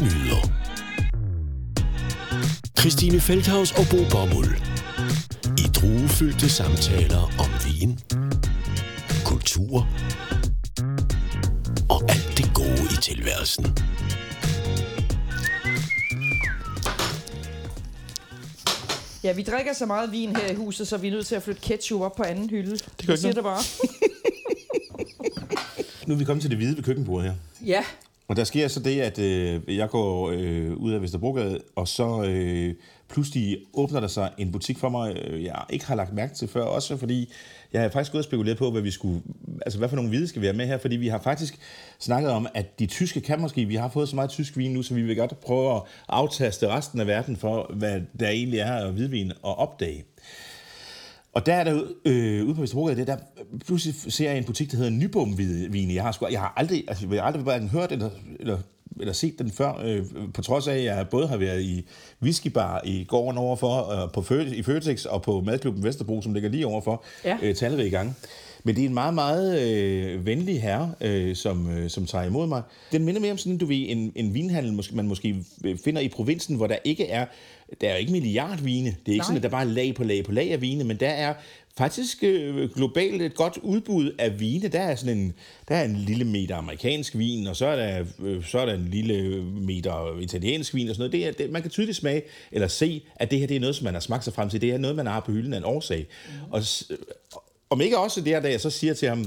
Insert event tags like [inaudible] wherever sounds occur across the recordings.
nyheder. Christine Feldhaus og Bo Bommel. I druefyldte samtaler om vin, kultur og alt det gode i tilværelsen. Ja, vi drikker så meget vin her i huset, så vi er nødt til at flytte ketchup op på anden hylde. Det gør ikke siger det bare. Nu er vi kommet til det hvide ved køkkenbordet her. ja, og der sker så det, at øh, jeg går øh, ud af Vesterbrogade, og så øh, pludselig åbner der sig en butik for mig, øh, jeg ikke har lagt mærke til før, også fordi jeg har faktisk gået og spekuleret på, hvad vi skulle, altså hvad for nogle hvide skal vi have med her, fordi vi har faktisk snakket om, at de tyske kan måske, vi har fået så meget tysk vin nu, så vi vil godt prøve at aftaste resten af verden for, hvad der egentlig er af hvidvin og opdage. Og der er der øh, ude på Vesterbrogade, det der pludselig ser jeg en butik, der hedder Nybom Vin. Jeg har, sgu, jeg har aldrig, altså, jeg har aldrig hverken hørt eller, eller, eller set den før, øh, på trods af, at jeg både har været i whiskybar i gården overfor, øh, på Fø- i Føtex og på Madklubben Vesterbro, som ligger lige overfor, Ja. øh, talrige gange. Men det er en meget, meget øh, venlig herre, øh, som, øh, som tager imod mig. Den minder mere om sådan, du ved, en, en vinhandel, måske, man måske finder i provinsen, hvor der ikke er, der er jo ikke milliardvine. Det er ikke Nej. sådan, at der bare er lag på lag på lag af vine, men der er faktisk øh, globalt et godt udbud af vine. Der er sådan en, der er en lille meter amerikansk vin, og så er der, øh, så er der en lille meter italiensk vin og sådan noget. Det er, det, man kan tydeligt smage eller se, at det her det er noget, som man har smagt sig frem til. Det er noget, man har på hylden af en årsag. Mm. Og, om ikke også det her, da jeg så siger til ham,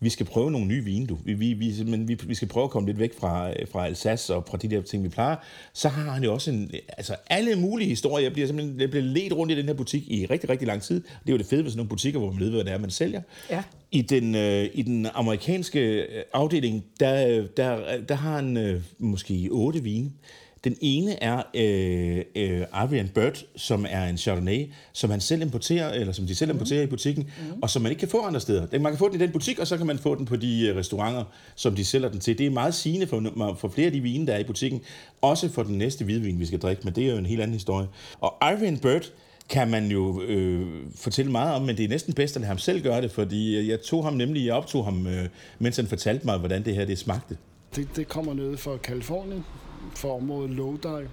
vi skal prøve nogle nye vine, du. Vi, vi, vi, men vi, vi skal prøve at komme lidt væk fra, fra Alsace og fra de der ting, vi plejer. Så har han jo også en, altså alle mulige historier. Jeg bliver simpelthen jeg bliver ledt rundt i den her butik i rigtig, rigtig lang tid. Det er jo det fede ved sådan nogle butikker, hvor man ved, hvad det er, man sælger. Ja. I den, øh, I den amerikanske øh, afdeling, der, der, der har han øh, måske otte vine. Den ene er øh, øh, Adrian Bird, som er en Chardonnay, som han selv importerer, eller som de selv importerer i butikken, mm. og som man ikke kan få andre steder. Den- Man kan få den i den butik, og så kan man få den på de øh, restauranter, som de sælger den til. Det er meget sigende for, for flere af de vine, der er i butikken. Også for den næste hvidvin, vi skal drikke, men det er jo en helt anden historie. Og Adrian Bird, kan man jo øh, fortælle meget om, men det er næsten bedst at lade ham selv gøre det, fordi øh, jeg tog ham nemlig, jeg optog ham, øh, mens han fortalte mig, hvordan det her det smagte. Det, det kommer ned fra Kalifornien, for området Lodi.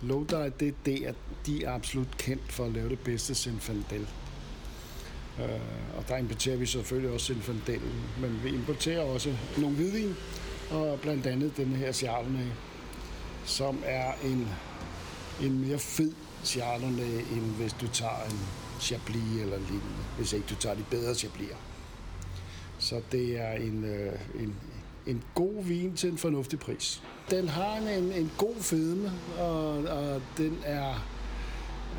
Lodi, det er det, at de er absolut kendt for at lave det bedste Zinfandel. Uh, og der importerer vi selvfølgelig også Zinfandel, men vi importerer også nogle hvidvin, og blandt andet den her Chardonnay, som er en, en mere fed Chardonnay, end hvis du tager en Chablis eller lignende, hvis ikke du tager de bedre Chablis'er. Så det er en, øh, en, en god vin til en fornuftig pris. Den har en, en god fedme, og, og den er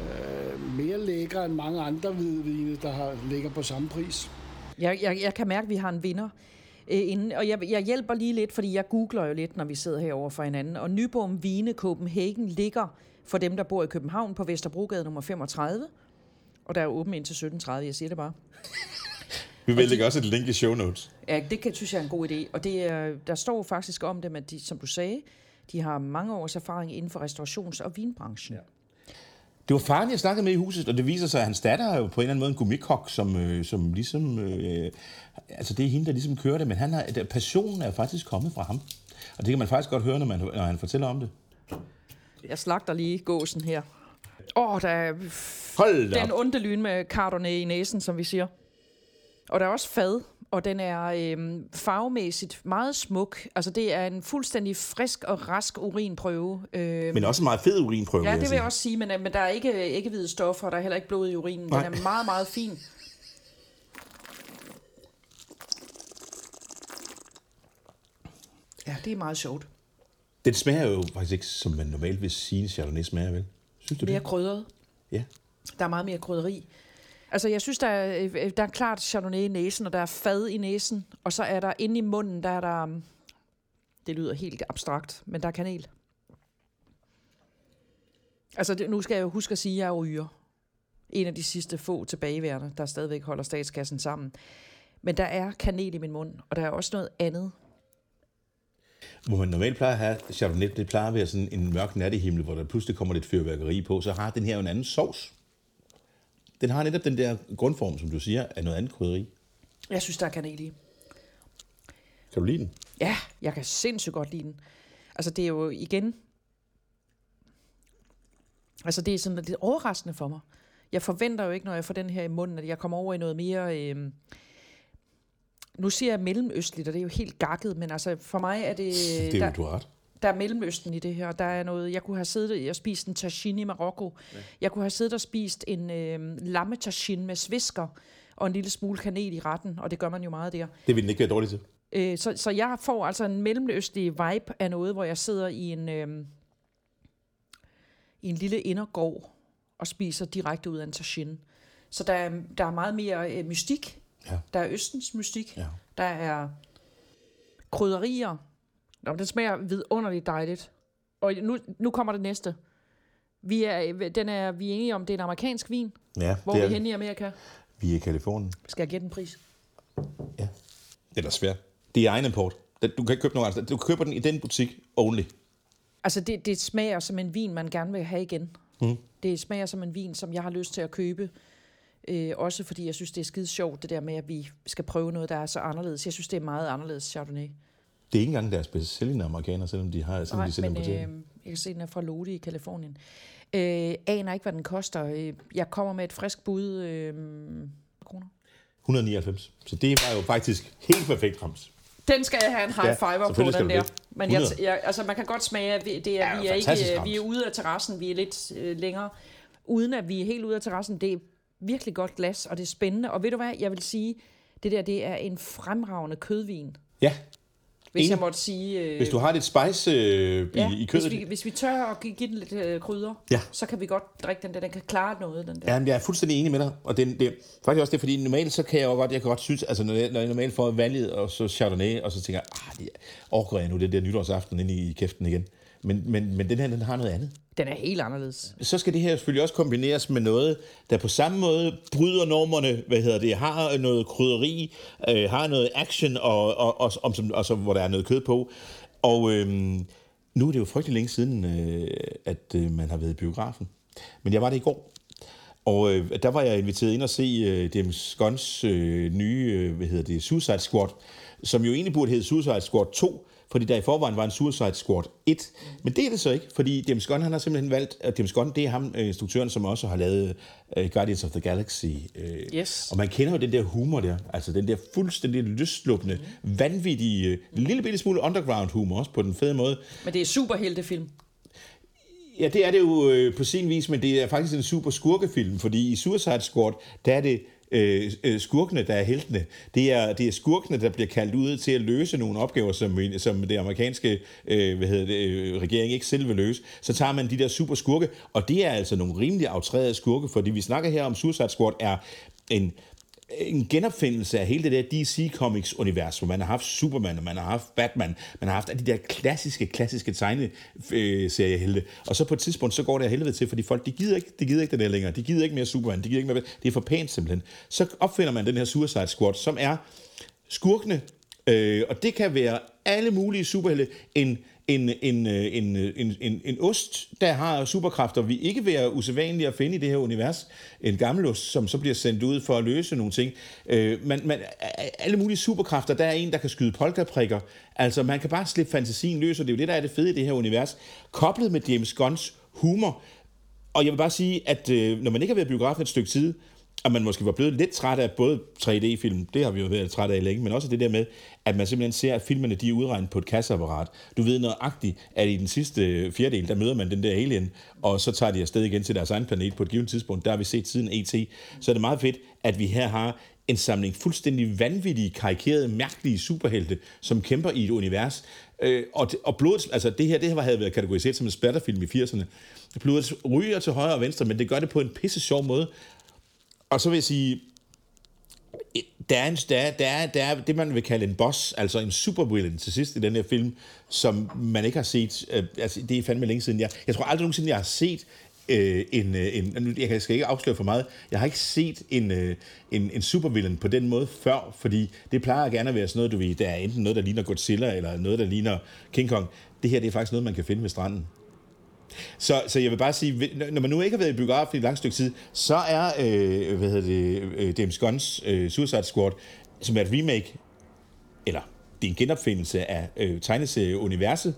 øh, mere lækker end mange andre hvidvine, der har, ligger på samme pris. jeg, jeg, jeg kan mærke, at vi har en vinder. Øh, inden, og jeg, jeg hjælper lige lidt, fordi jeg googler jo lidt, når vi sidder herovre for hinanden. Og Nyborg Vine Copenhagen ligger for dem, der bor i København på Vesterbrogade nummer 35. Og der er åben indtil 17.30, jeg siger det bare. Vi vil lægge også et link i show notes. Ja, det kan, synes jeg er en god idé. Og det, er- der står faktisk om dem, at de, som du sagde, de har mange års erfaring inden for restaurations- og vinbranchen. Ja. Det var faren, jeg snakkede med i huset, og det viser sig, at hans datter er jo på en eller anden måde en gummikok, som, øh, som ligesom... Øh, altså, det er hende, der ligesom kører det, men han har, der, passionen er faktisk kommet fra ham. Og det kan man faktisk godt høre, når, man, når han fortæller om det. Jeg slagter lige gåsen her. Åh, oh, der er Hold da den onde lyn med Chardonnay i næsen, som vi siger. Og der er også fad, og den er øhm, farvemæssigt meget smuk. Altså, det er en fuldstændig frisk og rask urinprøve. Øhm, Men også en meget fed urinprøve, ja, det vil sige. jeg også sige, men, øh, men der er ikke, ikke hvide stoffer, og der er heller ikke blod i urinen. Den Nej. er meget, meget fin. Ja, det er meget sjovt. Den smager jo faktisk ikke, som man normalt vil sige, en Chardonnay smager, vel? Synes du Mere det? krydret. Ja. Der er meget mere krydderi. Altså, jeg synes, der er, øh, øh, der er klart Chardonnay i næsen, og der er fad i næsen. Og så er der inde i munden, der er der... Um, det lyder helt abstrakt, men der er kanel. Altså, det, nu skal jeg jo huske at sige, at jeg er ryger. En af de sidste få tilbageværende, der stadigvæk holder statskassen sammen. Men der er kanel i min mund, og der er også noget andet. Hvor man normalt plejer at have Chardonnay, det plejer at være sådan en mørk nattehimmel, hvor der pludselig kommer lidt fyrværkeri på, så har den her jo en anden sovs. Den har netop den der grundform, som du siger, af noget andet krydderi. Jeg synes, der er kanel i. Kan du lide den? Ja, jeg kan sindssygt godt lide den. Altså, det er jo igen... Altså, det er sådan lidt overraskende for mig. Jeg forventer jo ikke, når jeg får den her i munden, at jeg kommer over i noget mere... Øh, nu siger jeg mellemøstligt, og det er jo helt gakket, men altså for mig er det... Det er der, jo, du har ret. Der er Mellemøsten i det her. Der er noget, jeg kunne have siddet og spist en tagine i Marokko. Ja. Jeg kunne have siddet og spist en øh, lamme tagine med svisker og en lille smule kanel i retten, og det gør man jo meget der. Det vil den ikke være dårlig til. Øh, så, så jeg får altså en mellemøstlig vibe af noget, hvor jeg sidder i en, øh, i en lille indergård og spiser direkte ud af en tagine. Så der er, der er meget mere øh, mystik. Ja. Der er østens mystik. Ja. Der er krydderier. Nå, den smager vidunderligt dejligt. Og nu, nu kommer det næste. Vi er, den er, vi er enige om, det er en amerikansk vin. Ja, Hvor det er vi henne i Amerika? Vi er i Kalifornien. Skal jeg gætte en pris? Ja. Det er da svært. Det er egen import. Den- Du kan ikke købe nogen andre. Du køber den i den butik only. Altså, det, det smager som en vin, man gerne vil have igen. Mm. Det smager som en vin, som jeg har lyst til at købe. Øh, også fordi jeg synes, det er skide sjovt, det der med, at vi skal prøve noget, der er så anderledes. Jeg synes, det er meget anderledes Chardonnay. Det er ikke engang deres bedst sælgende amerikanere, selvom de har selvom Nej, de sælger men dem på øh, øh, jeg kan se, den er fra Lodi i Kalifornien. Øh, aner ikke, hvad den koster. Øh, jeg kommer med et frisk bud. Øh, kroner. 199. Så det var jo faktisk helt perfekt ramt. Den skal jeg have en high Ja, fiver på, selvfølgelig skal den der. Men jeg, 100. jeg, altså, man kan godt smage, at vi, det er, Ja, vi, er ikke, ramt. vi er ude af terrassen. Vi er lidt øh, længere. Uden at vi er helt ude af terrassen. Det er virkelig godt glas, og det er spændende. Og ved du hvad, jeg vil sige, det der, det er en fremragende kødvin. Ja, Hvis Enig. jeg måtte sige... Øh, hvis du har lidt spice øh, ja, i, i kødet. Hvis vi, hvis vi tør at give, give den lidt øh, krydder, Ja. så kan vi godt drikke den der. Den kan klare noget, den der. Ja, men jeg er fuldstændig enig med dig. Og det, det faktisk også det, fordi normalt så kan jeg jo godt, jeg kan godt synes, altså når jeg, når jeg normalt får valget, og så Chardonnay, og så tænker jeg, ah, det overgår jeg nu det der nytårsaften ind i kæften igen. Men, men, men den her, den har noget andet. Den er helt anderledes. Så skal det her selvfølgelig også kombineres med noget, der på samme måde bryder normerne, hvad hedder det, har noget krydderi, øh, har noget action, og, og, og, og, som, og så, hvor der er noget kød på. Og øh, nu er det jo frygtelig længe siden, øh, at øh, man har været i biografen. Men jeg var det i går. Og øh, der var jeg inviteret ind og se øh, James Gunns øh, nye, øh, hvad hedder det, Suicide Squad, som jo egentlig burde hedde Suicide Squad 2, fordi der i forvejen var en Suicide Squad 1. Men det er det så ikke, fordi James Gunn han har simpelthen valgt, at James Gunn det er ham, øh, instruktøren, som også har lavet øh, Guardians of the Galaxy. Øh, Yes. Og man kender jo den der humor der, altså den der fuldstændig lystluppende, vanvittige, øh, lille bitte smule underground humor også på den fede måde. Men det er superheltefilm. Ja, det er det jo øh, på sin vis, men det er faktisk en super skurkefilm, fordi i Suicide Squad, der er det Øh, øh, skurkene, der er heltene. Det er, det er skurkene, der bliver kaldt ud til at løse nogle opgaver, som, som det amerikanske øh, hvad hedder det, øh, regering ikke selv vil løse. Så tager man de der super skurke, og det er altså nogle rimelig aftrædede skurke, fordi vi snakker her om Suicide Squad er en en genopfindelse af hele det der DC Comics univers, hvor man har haft Superman, og man har haft Batman, man har haft alle de der klassiske, klassiske tegneseriehelte. Øh, og så på et tidspunkt, så går det af helvede til, fordi folk, de gider ikke, de gider ikke det der længere. De gider ikke mere Superman, de gider ikke mere, det er for pænt simpelthen. Så opfinder man den her Suicide Squad, som er skurkene, øh, og det kan være alle mulige superhelte. En, en, en, øh, en, øh, en, en, en ost, der har superkræfter, vi ikke være usædvanlige at finde i det her univers. En gammel ost, som så bliver sendt ud for at løse nogle ting. Øh, man, man, alle mulige superkræfter, der er en, der kan skyde polkaprikker. Altså, man kan bare slippe fantasien løs, og det er jo det, der er det fede i det her univers. Koblet med James Gunns humor. Og jeg vil bare sige, at øh, når man ikke har været i biografen et stykke tid, at man måske var blevet lidt træt af både 3D-film, det har vi jo været træt af længe, men også det der med, at man simpelthen ser, at filmene de er udregnet på et kasseapparat. Du ved nøjagtigt, at i den sidste fjerdedel, der møder man den der alien, og så tager de afsted igen til deres egen planet på et givet tidspunkt. Der har vi set siden E.T. Så er det meget fedt, at vi her har en samling fuldstændig vanvittige, karikerede, mærkelige superhelte, som kæmper i et univers. Øh, og, og blodet, altså det her, det her havde været kategoriseret som en splatterfilm i 80'erne. Blodet ryger til højre og venstre, men det gør det på en pisse sjov måde. Og så vil jeg sige, der er, en, der, er, der, er, der er det, man vil kalde en boss, altså en supervillain til sidst i den her film, som man ikke har set. Øh, altså, det er fandme længe siden. Jeg, jeg tror aldrig nogensinde, jeg har set øh, en, øh, en... Jeg skal ikke afsløre for meget. Jeg har ikke set en, øh, en, en supervillain på den måde før, fordi det plejer gerne at være sådan noget, du ved, der er enten noget, der ligner Godzilla, eller noget, der ligner King Kong. Det her, det er faktisk noget, man kan finde ved stranden. Så, så jeg vil bare sige, når man nu ikke har været i biografen i et langt stykke tid, så er øh, hvad hedder det, øh, James Gunns øh, Suicide Squad, som er et remake, eller det er en genopfindelse af øh, tegneserieuniverset,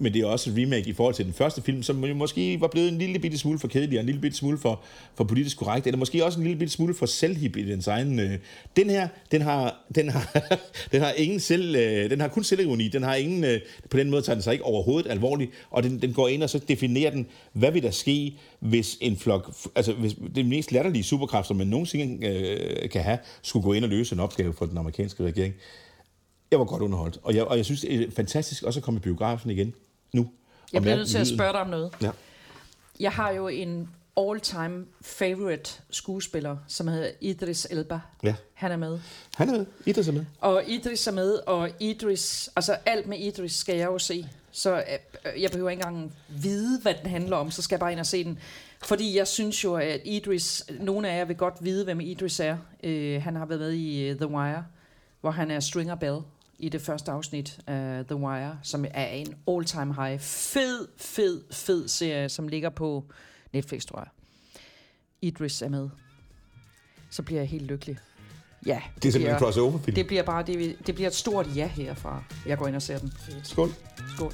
men det er også et remake i forhold til den første film, som jo måske var blevet en lille bitte smule for kedelig, og en lille bitte smule for, for politisk korrekt, eller måske også en lille bitte smule for selvhip i dens egen... Øh. Den her, den har, den har, [laughs] den har ingen selv, øh, den har kun selvironi, den har ingen, øh, på den måde tager den sig ikke overhovedet alvorligt, og den, den går ind og så definerer den, hvad vil der ske, hvis en flok, altså hvis det mest latterlige superkraft, som man nogensinde øh, kan have, skulle gå ind og løse en opgave for den amerikanske regering. Jeg var godt underholdt, og jeg, og jeg synes, det er fantastisk også at komme i biografen igen nu. Jeg bliver nødt til at spørge dig om noget. Ja. Jeg har jo en all-time favorite skuespiller, som hedder Idris Elba. Ja. Han er med. Han er med. Idris er med. Og Idris er med, og Idris, altså alt med Idris skal jeg jo se. Så øh, jeg behøver ikke engang vide, hvad den handler om, så skal jeg bare ind og se den. Fordi jeg synes jo, at Idris, nogle af jer vil godt vide, hvem Idris er. Øh, han har været med i uh, The Wire, hvor han er Stringer Bell i det første afsnit af The Wire, som er en all-time high. Fed, fed, fed serie, som ligger på Netflix, tror jeg. Idris er med. Så bliver jeg helt lykkelig. Ja, Det er simpelthen en crossover-film. det bliver bare det, det bliver et stort ja herfra. Jeg går ind og ser den. Skål. Skål.